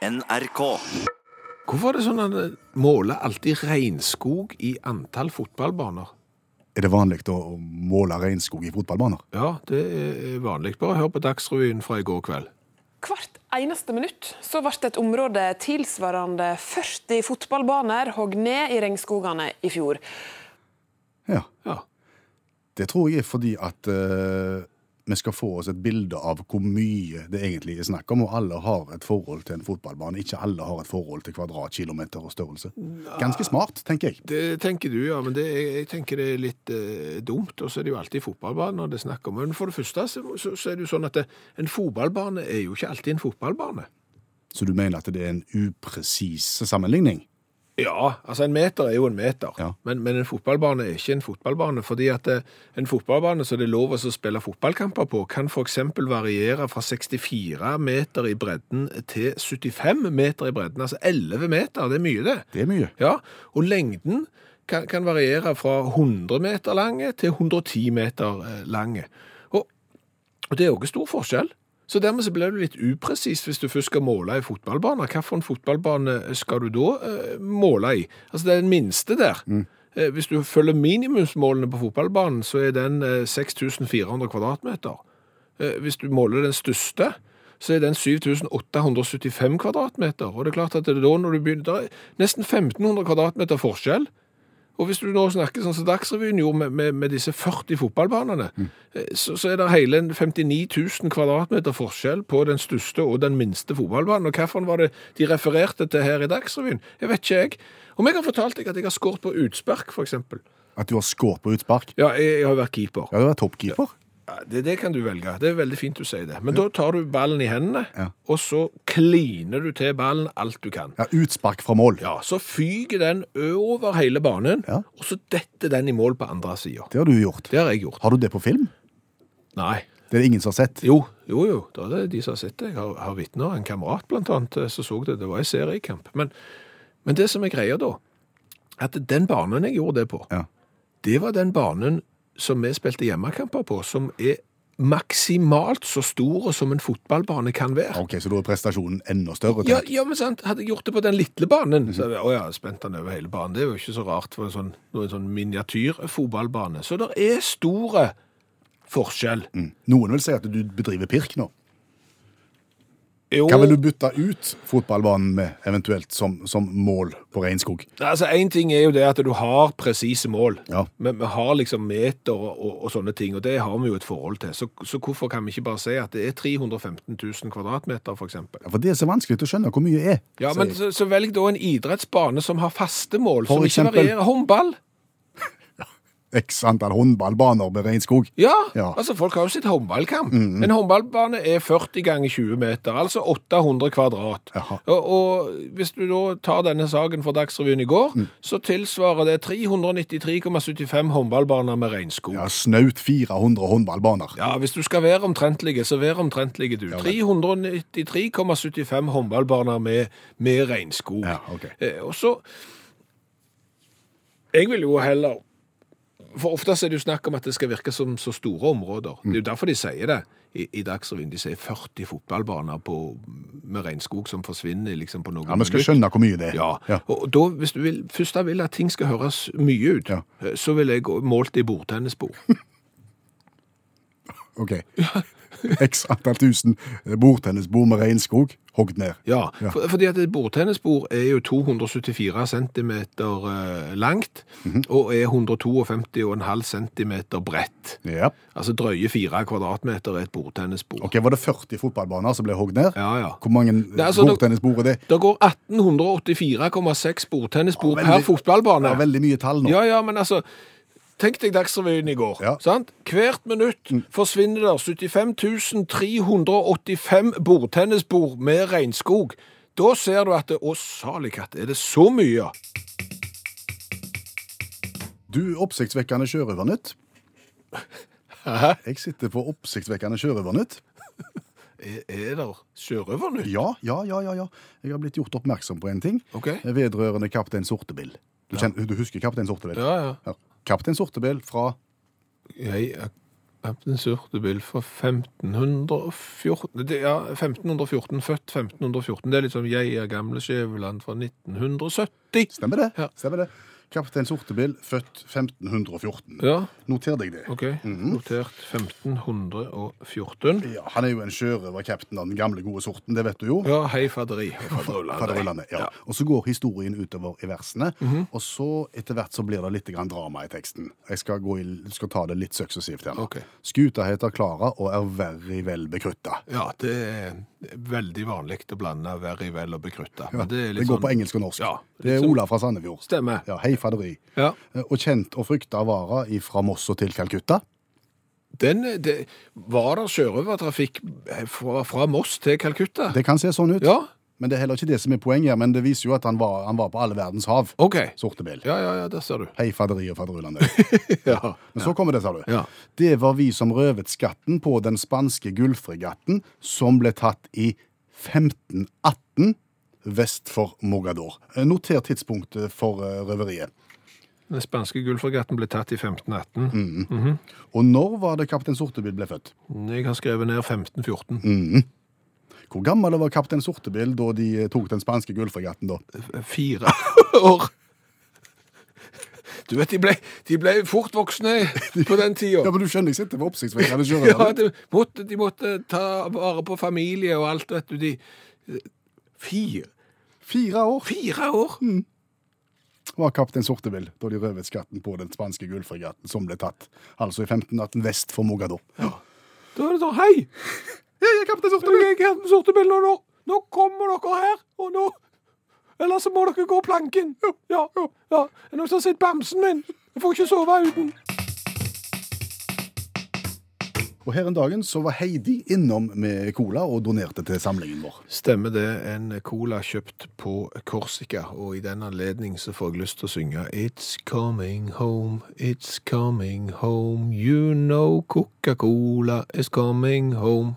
NRK. Hvorfor er det sånn at det måler alltid regnskog i antall fotballbaner? Er det vanlig å måle regnskog i fotballbaner? Ja, det er vanlig. Bare hør på Dagsrevyen fra i går kveld. Hvert eneste minutt så ble et område tilsvarende 40 fotballbaner hogd ned i regnskogene i fjor. Ja. Ja. Det tror jeg er fordi at eh, vi skal få oss et bilde av hvor mye det egentlig er snakk om, og alle har et forhold til en fotballbane. Ikke alle har et forhold til kvadratkilometer og størrelse. Ganske smart, tenker jeg. Det tenker du, ja, men det, jeg tenker det er litt eh, dumt. Og så er det jo alltid fotballbaner det er snakk om. Men for det første så, så, så er det jo sånn at det, en fotballbane er jo ikke alltid en fotballbane. Så du mener at det er en upresis sammenligning? Ja, altså en meter er jo en meter, Ja. men, men en fotballbane er ikke en fotballbane, fordi at eh, en fotballbane som det er lov å spille fotballkamper på, kan eksempel variere fra 64 meter i bredden til 75 meter i bredden, altså 11 meter, det er mye det. Det er mye. Ja, og lengden kan, kan variere fra 100 meter lange til 110 meter eh, lange. Og, og det er jo ikke stor forskjell. Så dermed så blir det litt upresist hvis du først skal måle i fotballbane. Hvilken fotballbane skal du da eh, måle i? Altså det er den minste der. Eh, hvis du følger minimumsmålene på fotballbanen, så er den eh, 6400 kvadratmeter. Eh, hvis du måler den største, så er den 7875 kvadratmeter. Og det er klart at det er da når du begynner, det er nesten 1500 kvadratmeter forskjell. Og hvis du nå snakker sånn som Dagsrevyen gjorde med, med, med disse 40 fotballbanene, mm. så, så er det hele 59 000 kvadratmeter forskjell på den største og den minste fotballbanen. Og hvilken var det de refererte til her i Dagsrevyen? Jeg vet ikke jeg. Om jeg har fortalt deg at jeg har skåret på utspark, eksempel. At du har skåret på utspark? Ja, jeg, jeg har vært keeper. Ja, du har vært toppkeeper. Ja, Det, det kan du velge. Det er veldig fint du sier det. Men da tar du ballen i hendene, Ja. og så kliner du til ballen alt du kan. Ja, utspark fra mål. Ja, Så fyker den over hele banen, Ja. og så detter den i mål på andre sida. Det har du gjort. Det har jeg gjort. Har du det på film? Nei. Det er det ingen som har sett. Jo, jo, jo. Da er det de som har sett det. Jeg har, har vitner. En kamerat, blant annet, eh, som så det. Det var i seriekamp. Men, men det som er greia da, at den banen jeg gjorde det på, Ja. det var den banen som vi spilte hjemmekamper på, som er maksimalt så stor som en fotballbane kan være. Ok, Så da er prestasjonen enda større? Ja, ja, men sant, hadde jeg gjort det på den lille banen, så hadde jeg, å ja, spent den over hele banen. Det er jo ikke så rart for en sånn, sånn miniatyrfotballbane. Så det er store forskjell. Mm. Noen vil si at du bedriver pirk nå. Jo, Hva vil du bytte ut fotballbanen med, eventuelt som, som mål på regnskog? altså en ting er jo det at du har presise mål. Ja. Men vi har liksom meter og, og, og sånne ting, og det har vi jo et forhold til. Så, så hvorfor kan vi ikke bare si at det er 315 000 kvadratmeter, eksempel? Ja, For det er så vanskelig å skjønne hvor mye det er. Ja, men så, så velg da en idrettsbane som har faste mål, For som ikke varierer. Håndball. X antall håndballbaner med regnskog. Ja, Ja. altså folk har jo sitt håndballkamp. En håndballbane er 40 ganger 20 meter, altså 800 kvadrat. Og, og hvis du da tar denne saken fra Dagsrevyen i går, så tilsvarer det 393,75 håndballbaner med regnskog. Ja, Snaut 400 håndballbaner. Ja, hvis du skal være omtrentlige, så vær omtrentlige du. 393,75 håndballbaner med, med regnskog. Ja, ok. Eh, og så Jeg vil jo heller For oftest er det jo snakk om at det skal virke som så store områder. Det er jo derfor de sier det i, i Dagsrevyen. De sier 40 fotballbaner på, med regnskog som forsvinner liksom på noen minutter. Ja, Vi skal skjønne hvor mye det er. Ja, Ja. og da, hvis du vil, først da vil at ting skal høres mye ut, Ja. eh, så vil jeg gå- målt i bordtennisbord. Ok. X antall tusen bordtennisbord med regnskog hogd ned. Ja, Ja. For, fordi at et bordtennisbord er jo 274 cm langt langt, -hmm. og er 152,5 cm bredt. Ja. Altså drøye fire kvadratmeter er et bordtennisbord. Ok, Var det 40 fotballbaner som ble hogd ned? Ja, ja. Hvor mange Nei, altså, bordtennisbord er det? Det går 1884,6 bordtennisbord Ja, per fotballbane. Er veldig mye tall nå. Ja, ja, men altså Tenk deg Dagsrevyen i går. Ja. Mm. sant? Hvert minutt forsvinner der 75 385 bordtennisbord med regnskog. Da ser du at det, Å, salig katt, er det så mye? Du, oppsiktsvekkende sjørøvernytt. Hæ? Jeg sitter på oppsiktsvekkende sjørøvernytt. Er, er det sjørøvernytt? Ja, ja, ja, ja, ja. Jeg har blitt gjort oppmerksom på en ting OK. vedrørende Kaptein Sortebil. Du, kjenner, du husker Kaptein Sortebil? Ja, ja. Ja. Kaptein Sortebil fra Jeg, er Kaptein Sortebil fra 1514 det, Ja, 1514, født 1514. Det er litt som Jeg er gamle Skjæveland fra 1970. Stemmer det? Ja. Stemmer det. Kaptein Sortebil, født 1514. Ja, Noter deg det. OK. Notert 1514. Ja, han er jo en sjørøverkaptein av den gamle, gode sorten, det vet du jo. Ja, hei faderi og. Faderullandet, ja. Og så går historien utover i versene, og så etter hvert så blir det litt grann drama i teksten. Jeg skal, gå i, skal ta det litt suksessivt igjen. Ok. Skuta heter Klara og er verri vel bekrutta. Ja, det er veldig vanlig å blande very vel og bekrutta. Ja, Men det, er det, går sånn- på engelsk og norsk. Ja, det er liksom- Ola fra Sandefjord. Stemmer. Ja, Hei faderi. Ja. Eh, Og kjent og frykta vara fra Moss og til Calcutta. Den, det, var det sjørøvertrafikk fra, fra Moss til Calcutta? Det kan se sånn ut. Ja, Men det er heller ikke det som er poenget, men det viser jo at han var, han var på alle verdens hav. OK. Sortebil. Ja, ja, ja, der ser du. Hei faderi og faderullandet. Ja. Men så kommer det, sa du. Ja. Det var vi som røvet skatten på den spanske gullfregatten som ble tatt i 1518 vest for Mogador. Eh, Noter tidspunktet for eh, røveriet. Den spanske gullfregatten ble tatt i 1518. Og når var det kaptein Sortebil ble født? Jeg har skrevet ned 1514. Hvor gammel var kaptein Sortebil da de eh, tok den spanske gullfregatten da? Fire år. Du vet, de ble, de ble fort voksne på den tida. Ja, men du skjønner ikke, det var oppsiktsvekkende Ja, de måtte, de måtte ta vare på familie og alt, vet du. De, fire, Fire år fire år? var kaptein Sortebil da de røvet skatten på den spanske gullfregatten som ble tatt, altså i 1518 vest for Mogador. Da er det sånn, hei, Jeg er kaptein Sortevill. Er jeg her med sorte biler nå. Nå kommer dere her, og nå Eller så må dere gå planken. Ja, ja. ja. Er det noen som har sett bamsen min? Jeg får ikke sove uten. Og her en dagen så var Heidi innom med cola og donerte til samlingen vår. Stemmer det. En cola kjøpt på Korsika, og i den anledning så får jeg lyst til å synge It's coming home, it's coming home, you know Coca-Cola is coming home.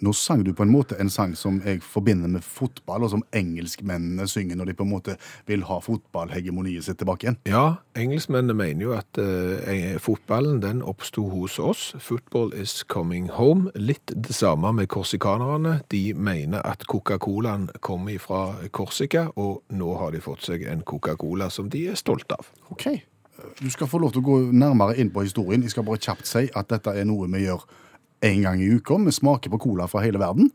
Nå sang du på en måte en sang som jeg forbinder med fotball, og som engelskmennene synger når de på en måte vil ha fotballhegemoniet sitt tilbake igjen. Ja, engelskmennene mener jo at eh, fotballen den oppsto hos oss. Football is coming home. Litt det samme med korsikanerne. De mener at Coca-Colaen kommer fra Korsika, og nå har de fått seg en Coca-Cola som de er stolte av. Ok. Du skal få lov til å gå nærmere inn på historien. Jeg skal bare kjapt si at dette er noe vi gjør en gang i uka. Vi smaker på cola fra hele verden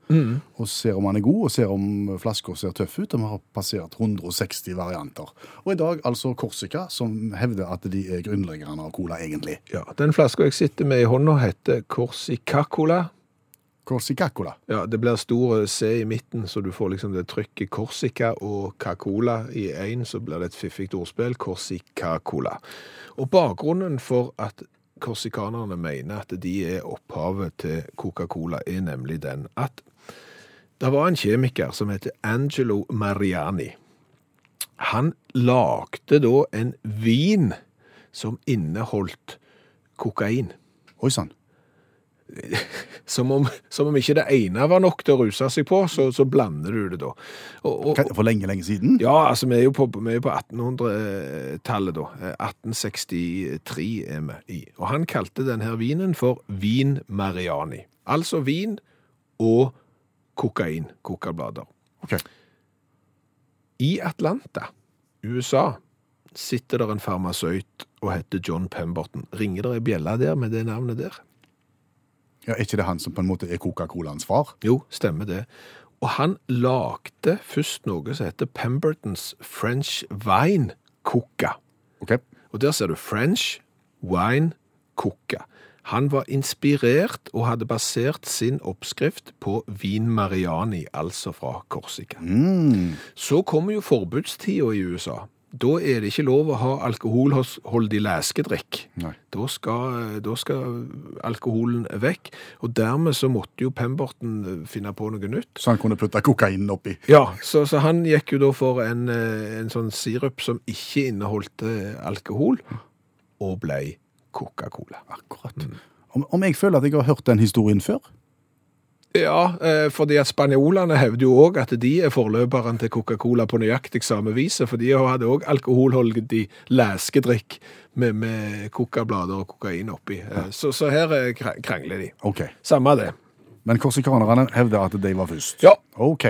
og ser om den er god, og ser om flaska ser tøff ut. Og vi har passert 160 varianter. Og i dag altså Korsika, som hevder at de er grunnleggerne av cola, egentlig. Ja, Den flaska jeg sitter med i hånda, heter Corsica-Cola. Korsika-cola. Ja, det blir stor C i midten, så du får liksom det trykket Corsica og Cacola i én, så blir det et fiffig ordspill, Corsica-Cola. Og bakgrunnen for at korsikanerne mener at de er opphavet til Coca-Cola, er nemlig den at det var en kjemiker som heter Angelo Mariani. Han lagde da en vin som inneholdt kokain. Oi sann. Som om, som om ikke det ene var nok til å ruse seg på, så, så blander du det da. Og, og, For lenge, lenge siden? ja, altså vi er jo på, på 1800-tallet da. Eh, 1863 er vi i. Og han kalte denne vinen for Vin Mariani. Altså vin og kokain, kokablader. Ok. I Atlanta, USA, sitter der en farmasøyt og heter John Pemberton. Ringer det ei bjelle der med det navnet der? Ja, Er ikke det han som på en måte er Coca-Colaens far? Jo, stemmer det. Og han lagde først noe som heter Pembertons French Wine Coca. Ok. Og der ser du French Wine Coca. Han var inspirert og hadde basert sin oppskrift på vin Mariani, altså fra Korsika. Så kommer jo forbudstida i USA. Da er det ikke lov å ha alkoholholdig leskedrikk. Da skal, da skal alkoholen vekk. Og dermed så måtte jo Pemberton finne på noe nytt. Så han kunne putte kokainen oppi? Ja, så, så han gikk jo da for en, eh, en sånn sirup som ikke inneholdt eh, alkohol, og ble Coca-Cola. Akkurat. Om, om jeg føler at jeg har hørt den historien før? Ja, eh, fordi at spanjolene hevder jo òg at de er forløperen til Coca-Cola på nøyaktig samme viset, for de hadde òg alkoholholdig læskedrikk med, med kokablader og kokain oppi. Eh, Så, så her eh, krangler de. Ok. Samme det. Men korsikanerne hevder at de var først. Ja. Ok.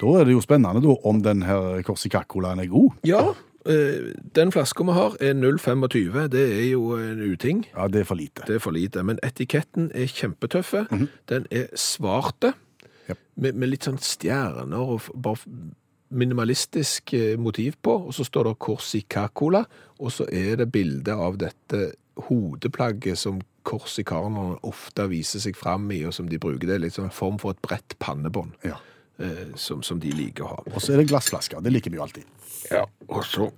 Da er det jo spennende da, om denne korsikakkolaen er god. Ja, den flaska vi har er 0,25. Det er jo en uting. Ja, det er for lite. Det er for lite. Men etiketten er kjempetøffe. Den er svarte, yep. med, med litt sånn stjerner og bare minimalistisk eh, motiv på. Og så står det Corsica-cola, og så er det bilde av dette hodeplagget som korsikanerne ofte viser seg fram i, og som de bruker. Det er litt sånn en form for et bredt pannebånd, Ja. Eh, som, som de liker å ha. Og så er det glassflasker. Det liker vi jo alltid. Ja, og så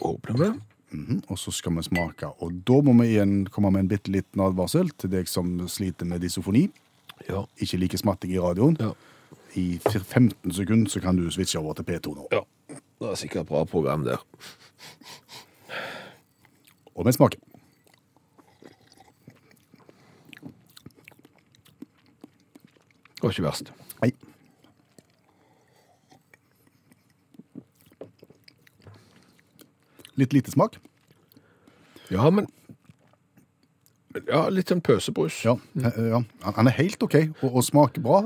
åpner vi. Mhm, Og så skal vi smake. Og da må vi igjen komme med en bitte liten advarsel til deg som sliter med disofoni. Ja. Ikke liker smatting i radioen. Ja. I 15 sekunder så kan du switche over til P2 nå. ja. Det er sikkert et bra program der. Og vi smaker. Det var ikke verst. Hei. Litt lite smak. Ja, men Ja, litt sånn pøsebrus. Ja, eh, ja. Han- er helt OK og, og smaker bra.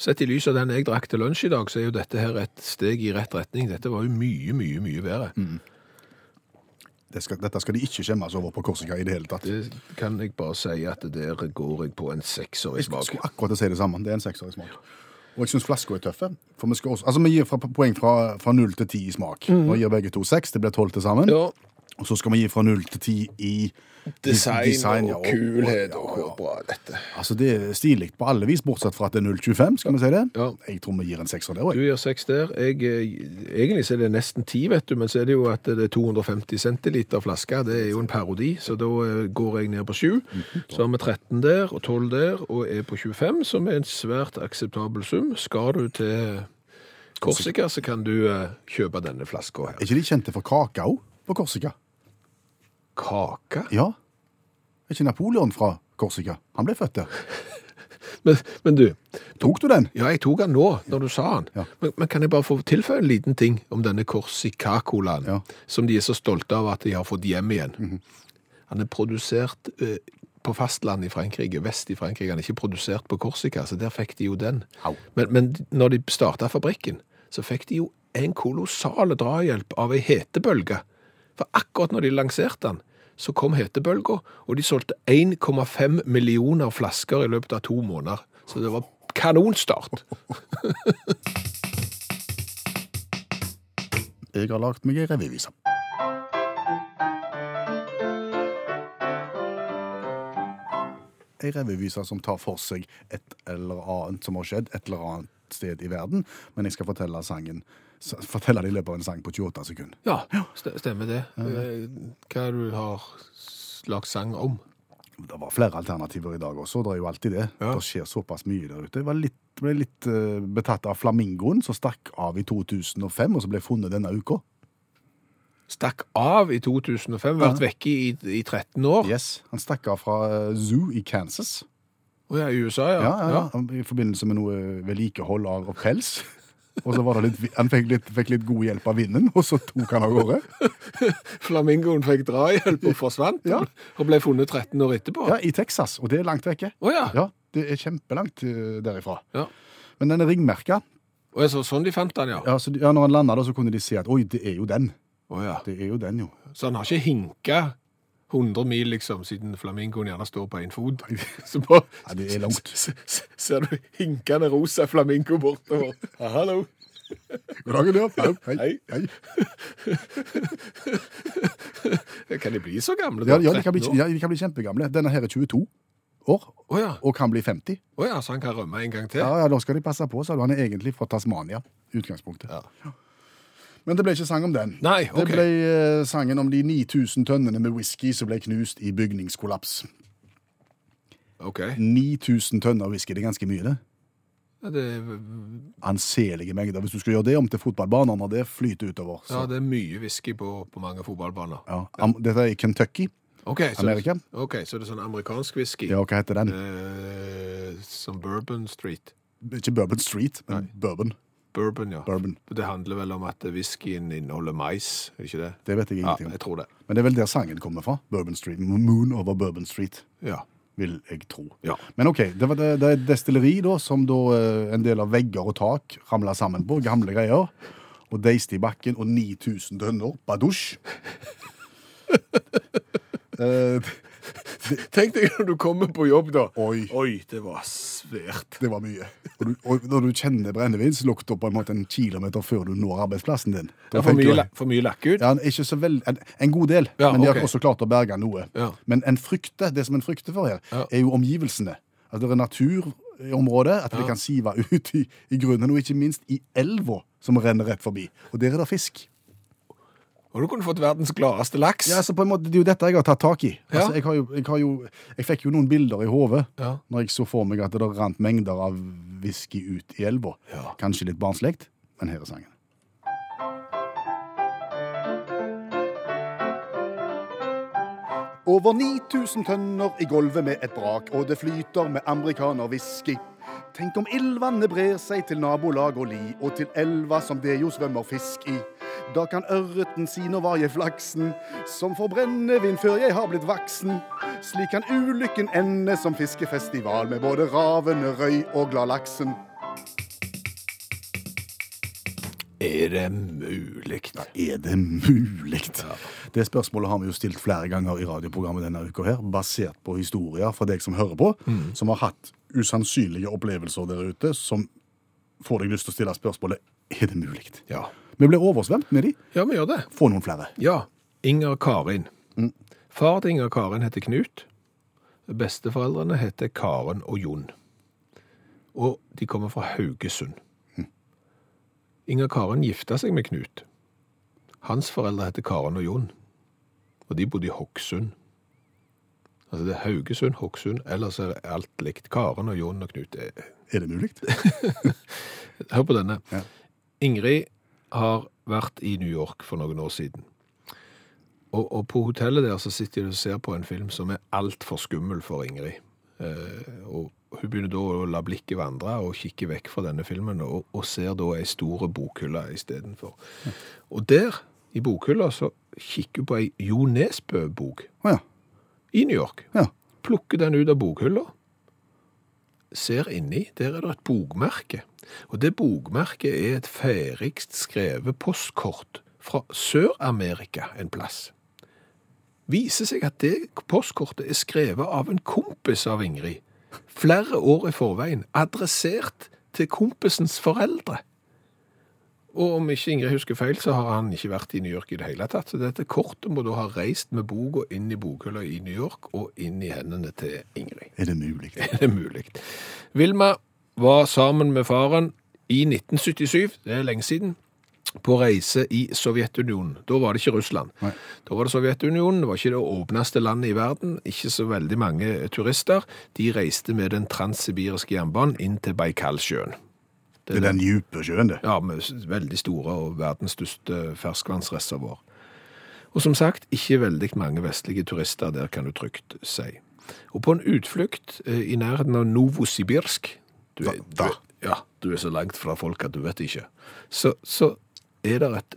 Sett i lys av den jeg drakk til lunsj i dag, så er jo dette her et steg i rett retning. Dette var jo mye, mye, mye bedre. Det skal, dette skal de ikke skjemmes over på Korsika i det hele tatt. Det kan jeg bare si at der går jeg på en sekser i Jeg skulle akkurat si det samme. Det er en sekser i smak. Og jeg syns flaska er tøffe. For vi, skal også, altså vi gir fra, poeng fra, fra 0 til 10 i smak. Nå gir begge to 6. Det blir 12 til sammen. Ja, Og så skal vi gi fra 0 til 10 i design, design, og, og kulhet og hvor bra dette. Altså Det er stilig på alle vis, bortsett fra at det er 0,25. Skal vi si det? Ja. Jeg tror vi gir en sekser der Du gir seks der. Jeg, eh, egentlig så er det nesten ti, vet du, men så er det jo at det er 250 centiliter flaske. Det er jo en parodi, så da eh, går jeg ned på sju. Så har vi 13 der og 12 der og er på 25, som er en svært akseptabel sum. Skal du til Korsika, så kan du eh, kjøpe denne flaska her. Er ikke de kjente for kakao på Korsika? Kake? Ja. Er ikke Napoleon fra Korsika? Han ble født der. Men, men du, Tok du den? ja, jeg tok den nå, når du sa den. Ja. Men, men kan jeg bare få tilføye en liten ting om denne Korsika-colaen, Ja. som de er så stolte av at de har fått hjem igjen? Han er produsert ø, på fastlandet i Frankrike, vest i Frankrike. Han er ikke produsert på Korsika, så der fikk de jo den. Men, men når de starta fabrikken, så fikk de jo en kolossal drahjelp av ei hetebølge. For akkurat når de lanserte den, så kom hetebølga, og de solgte 1,5 millioner flasker i løpet av to måneder. Så det var kanonstart. Jeg har lagd meg ei revyvise. Ei revyvise som tar for seg et eller annet som har skjedd et eller annet sted i verden, men jeg skal fortelle sangen fortelle det i løpet av en sang på 28 sekunder. Ja, stemmer det. Eh, Hva er det du har lagd sang om? Det var flere alternativer i dag også, det er jo alltid det. Ja. Det skjer såpass mye der ute. Jeg var litt, ble litt eh, betatt av flamingoen som stakk av i 2005, og som ble funnet denne uka. Stakk av i 2005, vært vekke i, i 13 år. Yes, Han stakk av fra eh, Zoo i Kansas. Å ja, i USA, ja. Ja, ja, ja. I forbindelse med noe vedlikehold av pels. Og så var det litt, Han fikk litt, fikk litt god hjelp av vinden, og så tok han av gårde. Flamingoen fikk drahjelp og forsvant, Ja. og ble funnet 13 år etterpå. Ja, I Texas, og det er langt vekke. Oh, ja. Ja, Det er kjempelangt eh, derifra. Ja. Men den er ringmerka. Og så, sånn de fant den, ja. Ja, så, ja, når han landa, så kunne de se at oi, det er jo den. Oh, ja. Det er jo den, jo. Så han har ikke hinka 100 mil, liksom, siden flamingoen gjerne står på én fot. Så bare Ja, det er langt. ser du hinkende rosa flamingo bortover. Ja, hallo. God dagen, ja. Hei. Hei. Hei. Kan de bli så gamle? Da? ja, de kan bli, ja, de kan bli kjempegamle. Denne her er 22 år, oh, ja. og kan bli 50. Oh, ja, så han kan rømme en gang til? Ja, ja, Da skal de passe på, sa du. Han er egentlig fra Tasmania. utgangspunktet. Ja. Men det ble ikke sang om den. Nei, ok. Det ble eh, sangen om de 9000 tønnene med whisky som ble knust i bygningskollaps. OK. 9000 tønner whisky, det er ganske mye, det. Ja, det, Anselige mengder. Hvis du skulle gjøre det om til fotballbaner når det flyter utover. ja, Så. det er mye whisky på, på mange fotballbaner. Ja. Am- Dette er i Kentucky. Ok, så, Amerika. ok, så det er sånn amerikansk whisky. Ja, hva heter den? Eh, som Bourbon Street. Ikke Bourbon Street, men Bourbon. Bourbon, ja. Bourbon. Det handler vel om at whiskyen inneholder mais, ikke det? Det vet jeg Ja, ingenting om. jeg tror det. Men det er vel der sangen kommer fra. Bourbon Street. Moon over Bourbon Street, Ja. vil jeg tro. Ja. Men OK, det, var det, det er et destilleri da, som da eh, en del av vegger og tak ramla sammen på. Gamle greier. Og deiste i bakken, og 9000 dønner. badusj. Eh, Tenk deg når du kommer på jobb, da. Oi. Oi, det var svært. det var mye. Og, du, og når du kjenner brennevinslukta på en måte en kilometer før du når arbeidsplassen din er for mye, for mye lakk ut. Ja, ikke så vel, en, en god del, Ja, men de har også klart å berge noe. Ja. Men en frykte, det som en frykter for her, Ja. er jo omgivelsene. At det er natur i området, at det kan sive ut i, i grunnen, og ikke minst i elva som renner rett forbi. Og der er det fisk. Og du kunne fått verdens gladeste laks. Ja, så på en måte, Det er jo dette jeg har tatt tak i. Ja. Altså, jeg, har jo, jeg, har jo, jeg fikk jo noen bilder i hodet Ja. når jeg så for meg at det rant mengder av whisky ut i elva. Ja. Kanskje litt barnslig, men her er sangen. Over 9000 tønner i gulvet med et brak, og det flyter med amerikanerwhisky. Tenk om ildvannet brer seg til nabolag og li, og til elva som det jo svømmer fisk i. Da kan ørreten si nå var jeg flaksen, som får brennevin før jeg har blitt vaksen. Slik kan ulykken ende som fiskefestival med både ravene, røy og gladlaksen. Er det mulig? Er det mulig? Det spørsmålet har vi jo stilt flere ganger i radioprogrammet denne uka her, basert på historier fra deg som hører på, som har hatt usannsynlige opplevelser der ute, som får deg lyst til å stille spørsmålet er det mulig. Ja. Vi ble oversvømt med de. ja, vi gjør det. Få noen flere. Ja. Inger Karin. Far til Inger Karin heter Knut. Besteforeldrene heter Karen og Jon. Og de kommer fra Haugesund. Inger Karen gifta seg med Knut. Hans foreldre heter Karen og Jon. Og de bodde i Hokksund. Altså det er Haugesund, Hokksund, ellers er alt likt. Karen og Jon og Knut. er- Er det mulig? Hør på denne. Ja. Ingrid har vært i New York for noen år siden. Og, og på hotellet der så sitter de og ser på en film som er altfor skummel for Ingrid. Eh, og hun begynner da å la blikket vandre og kikke vekk fra denne filmen, og, og ser da ei store bokhylle istedenfor. Og der, i bokhylla, så kikker hun på ei Jo Nesbø-bok ja. i New York. ja. Plukker den ut av bokhylla, ser inni, der er det et bokmerke. Og det bokmerket er et ferdigst skrevet postkort fra Sør-Amerika en plass. Viser seg at det postkortet er skrevet av en kompis av Ingrid. Flere år i forveien, adressert til kompisens foreldre. Og om ikke Ingrid husker feil, så har han ikke vært i New York i det hele tatt. Så dette kortet må da ha reist med boka inn i bokhylla i New York og inn i hendene til Ingrid. Er det mulig? Er det mulig? Vilma var sammen med faren i 1977, det er lenge siden, på reise i Sovjetunionen. Da var det ikke Russland. Nei. Da var det Sovjetunionen, det var ikke det åpneste landet i verden, ikke så veldig mange turister. De reiste med den transsibiriske jernbanen inn til Baikalsjøen. Det er den dype sjøen, det. Ja, med veldig store og verdens største ferskvannsreservoar. Og som sagt, ikke veldig mange vestlige turister der, kan du trygt si. Og på en utflukt eh, i nærheten av Novosibirsk du er, du, ja, du er så langt fra folk at du vet ikke. Så, så er det et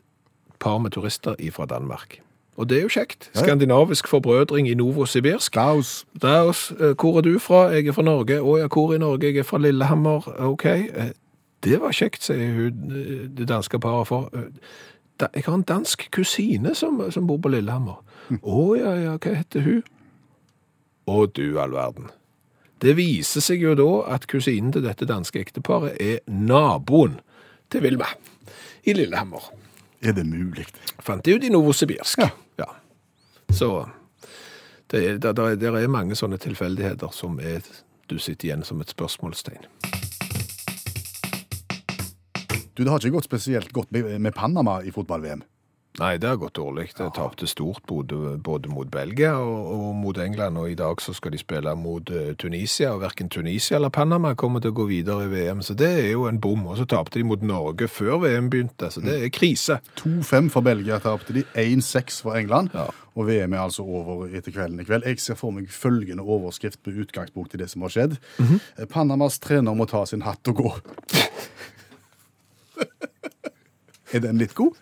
par med turister fra Danmark. Og det er jo kjekt. Skandinavisk forbrødring i Novosibirsk. Daos. Daos. Eh, Hvor er du fra? Jeg er fra Norge. Å ja, hvor i Norge? Jeg er fra Lillehammer. Ok. Eh, Det var kjekt, sier hun, eh, det danske paret. For jeg har en dansk kusine som, som bor på Lillehammer. Å ja, ja, hva heter hun? Å du all verden. Det viser seg jo da at kusinen til dette danske ekteparet er naboen til Vilma i Lillehammer. Er det mulig? Fant de ut i Novosibirsk. Ja. ja. Så det er, der, der, er- mange sånne tilfeldigheter som er, du sitter igjen som et spørsmålstegn. Du, Det har ikke gått spesielt godt med med Panama i fotball-VM. Nei, det har gått dårlig. Det tapte stort både, både mot Belgia og, og mot England, og i dag så skal de spille mot eh, Tunisia, og hverken Tunisia eller Panama kommer til å gå videre i VM, så det er jo en bom. Og så tapte de mot Norge før VM begynte, så det er krise. 2-5 for Belgia tapte de, 1-6 for England. Ja. Og VM er altså over etter kvelden i kveld. Jeg ser for meg følgende overskrift på utgangspunkt i det som har skjedd. Eh, Panamas trener må ta sin hatt og gå. er den litt god?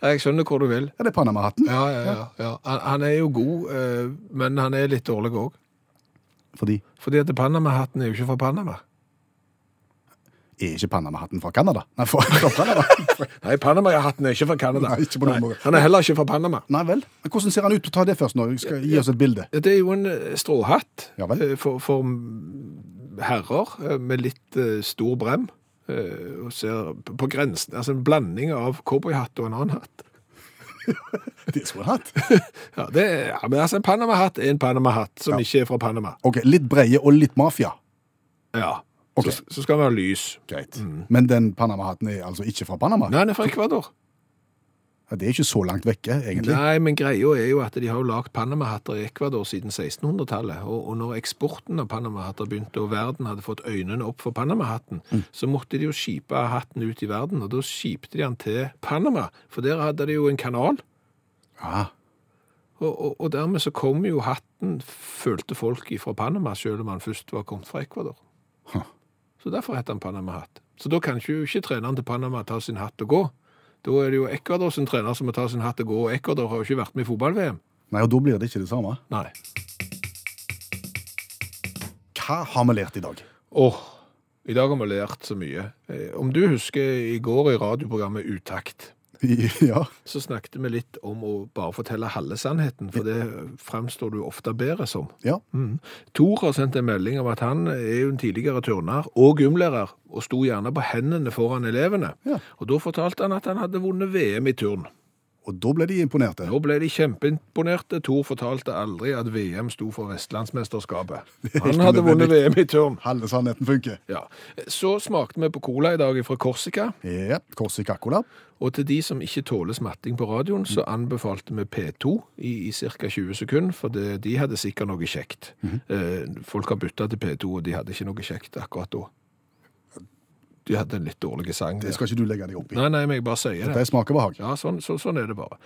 Jeg skjønner hvor du vil. Er det Panama-hatten? Ja, ja, ja. ja. Han, er jo god, eh, men han er litt dårlig òg. Fordi Fordi at Panama-hatten er jo ikke fra Panama. er ikke Panama-hatten fra Canada? Nei, fra, fra Panama. Nei, Panama-hatten er ikke fra Canada. Nei, ikke på noen måte. Han er heller ikke fra Panama. Nei vel. Men hvordan ser han ut? Ta det først nå. Skal gi oss et bilde. Det er jo en eh, stråhatt Ja eh, for, for herrer med litt stor brem. Eh, Og ser på grensen, altså en blanding av cowboyhatt og en annen hatt. Det skulle han hatt. Ja, det er, ja, men altså En Panama-hatt er en Panama-hatt som Ja. ikke er fra Panama. Ok, Litt breie og litt mafia. Ja, Okay. så, så skal den være lys. Greit. Men den Panama-hatten er altså ikke fra Panama? Nei, den er fra Ecuador. Ja, Det er ikke så langt vekke, egentlig. Nei, men greia er jo at de har jo lagd Panama-hatter i Ecuador siden 1600-tallet. Og, og når eksporten av Panama-hatter begynte, og verden hadde fått øynene opp for Panama-hatten, så måtte de jo skipe hatten ut i verden, og da skipte de den til Panama. For der hadde de jo en kanal. Ja, Og, og, og dermed så kom jo hatten, følte folk fra Panama, selv om han først var kommet fra Ecuador. Huh. Så derfor heter han Panama-hatt. Så da kan jo ikke treneren til Panama ta sin hatt og gå. Da er det jo Ecuador sin trener som må ta sin hatt og gå, og Ecuador har jo ikke vært med i fotball-VM. Nei, og da blir det ikke det samme. Nei. Hva har vi lært i dag? Åh, i dag har vi lært så mye. Eh, Om du husker i går i radioprogrammet Utakt, Ja, så snakket vi litt om å bare fortelle halve sannheten, for det fremstår du ofte bedre som. ja. Mm. Tor har sendt en melding om at han er jo en tidligere turner og gymlærer, og sto gjerne på hendene foran elevene. Ja. Og da fortalte han at han hadde vunnet VM i turn. Og da ble de imponerte. Nå ble de kjempeimponerte. Tor fortalte aldri at VM sto for Vestlandsmesterskapet. Han hadde vunnet VM i turn. Halve sannheten funker. Ja. Så smakte vi på cola i dag fra Korsika. Ja, Korsika Cola. Og til de som ikke tåler smatting på radioen, så anbefalte vi P2 i, i ca. 20 sekunder, for det, de hadde sikkert noe kjekt. eh, folk har bytta til P2, og de hadde ikke noe kjekt akkurat da. De hadde en litt dårlig sang. Det skal ikke du legge deg opp i. Nei, nei, men jeg bare sier Dette det. er smakebehag. Ja, sånn, så, sånn er det bare.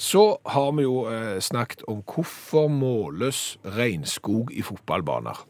Så har vi jo eh, snakket om hvorfor måles regnskog i fotballbaner.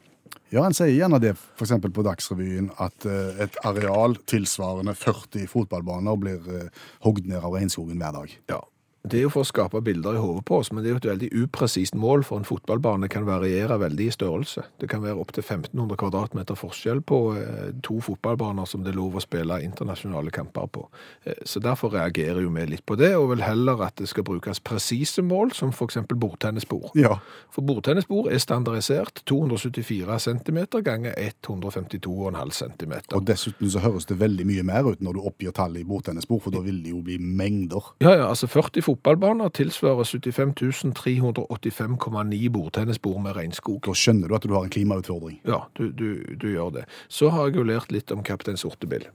Ja, En sier gjerne det f.eks. på Dagsrevyen at eh, et areal tilsvarende 40 fotballbaner blir uh, hogd ned av regnskogen hver dag. Ja, det er jo for å skape bilder i hodet på oss, men det er jo et veldig upresist mål, for en fotballbane kan variere veldig i størrelse. Det kan være opptil 1500 kvadratmeter forskjell på eh, to fotballbaner som det er lov å spille internasjonale kamper på. Eh, så derfor reagerer jo vi litt på det, og vil heller at det skal brukes presise mål, som eksempel bordtennisbord. Ja, For bordtennisbord er standardisert 274 cm ganger 152,5 cm. Og dessuten så høres det veldig mye mer ut når du oppgir tallet i bordtennisbord, for da vil det jo bli mengder. Ja, ja, altså 40 fotballbaner tilsvarer 75 385,9 bordtennisbord med regnskog. Da skjønner du at du har en klimautfordring. Ja, du, du, du gjør det. Så har jeg jo lært litt om Kaptein Sortebil.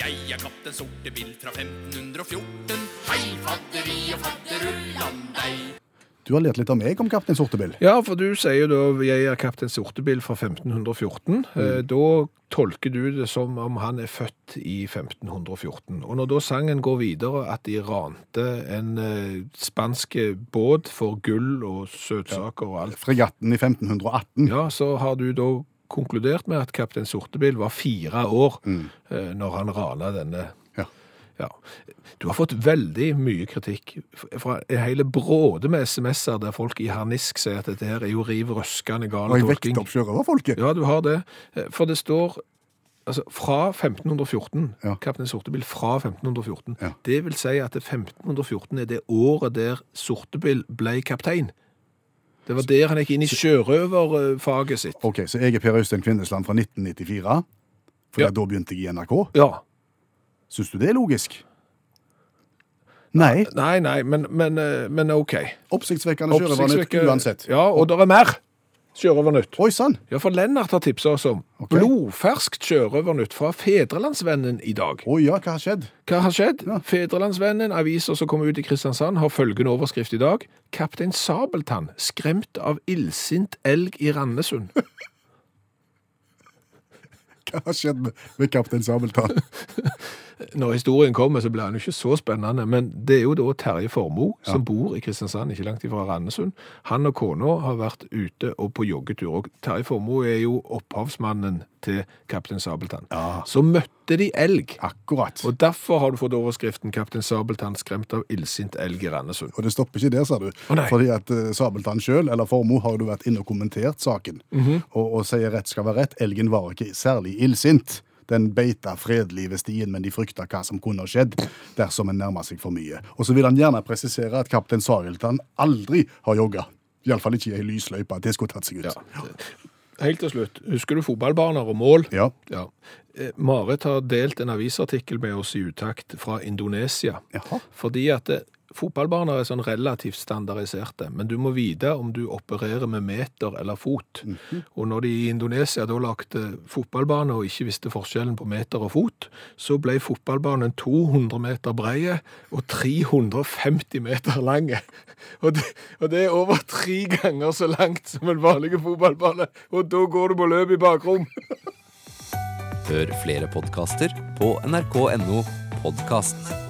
Jeg er kaptein Sortebil fra 1514. Hei, fadderi og fadderullan deg. Du har lært litt av meg om Kaptein Sortebil. Ja, for du sier jo da jeg er Kaptein Sortebil fra 1514. Mm. Da tolker du det som om han er født i 1514. Og når da sangen går videre at de rante en eh, spansk båt for gull og søtsaker og alt, Fregatten i 1518. ja, så har du da konkludert med at Kaptein Sortebil var fire år mm. når han rana denne Ja. Du har fått veldig mye kritikk fra en hele bråde med SMS-er der folk i harnisk sier at dette her er jo riv røskende gal Og jeg tolking. vekte opp sjørøverfolket. Ja, du har det. Eh, For det står altså fra 1514, Ja. Kaptein Sortebil fra 1514. Ja. Det vil si at 1514 er det året der Sortebil ble kaptein. Det var der han gikk inn i sjørøverfaget sitt. Ok, Så jeg er Per Øystein Kvindesland fra 1994, for Ja. da begynte jeg i NRK. Ja. Syns du det er logisk? Nei. Nei, nei, men, men, eh, men OK. Oppsiktsvekkende sjørøvernytt uansett. Ja, og det er mer. Sjørøvernytt. Oi sann! Ja, for Lennart har tipsa oss om okay. blodferskt sjørøvernytt fra Fedrelandsvennen i dag. Å ja, hva har skjedd? Hva har skjedd? Ja. Fedrelandsvennen, aviser som kommer ut i Kristiansand, har følgende overskrift i dag. Kaptein Sabeltann skremt av illsint elg i Randesund. Hva har skjedd med, med Kaptein Sabeltann? Når historien kommer, så blir han jo ikke så spennende, men det er jo da Terje Formoe, som bor i Kristiansand, ikke langt ifra Randesund. Han og kona har vært ute og på joggetur, og Terje Formoe er jo opphavsmannen til Kaptein Sabeltann. Ja. Så møtte de elg, Akkurat. og derfor har du fått overskriften Kaptein Sabeltann skremt av illsint elg i Randesund. Og det stopper ikke der, sa du. Oh. Fordi at uh, Sabeltann sjøl, eller Formoe, har jo vært inne og kommentert saken. Mhm. og, og sier rett skal være rett. Elgen var ikke særlig illsint. Den beita fredelig ved stien, men de frykta hva som kunne skjedd dersom en nærma seg for mye. Og så vil han gjerne presisere at kaptein Sabeltann aldri har jogga. Iallfall ikke i ei lysløype. Det skulle tatt seg ut. Ja. Helt til slutt, husker du fotballbaner og mål? Ja. Ja. Eh, Marit har delt en avisartikkel med oss i utakt fra Indonesia. Jaha. Fordi at eh, fotballbaner er sånn relativt standardiserte, men du må vite om du opererer med meter eller fot. Og når de i Indonesia da lagde fotballbane og ikke visste forskjellen på meter og fot, så ble fotballbanen 200 meter breie og 350 meter lange. Og det, og det er over tre ganger så langt som en vanlig fotballbane, og da går du på løp i bakrom. Hør flere podkaster på nrk.no podkast.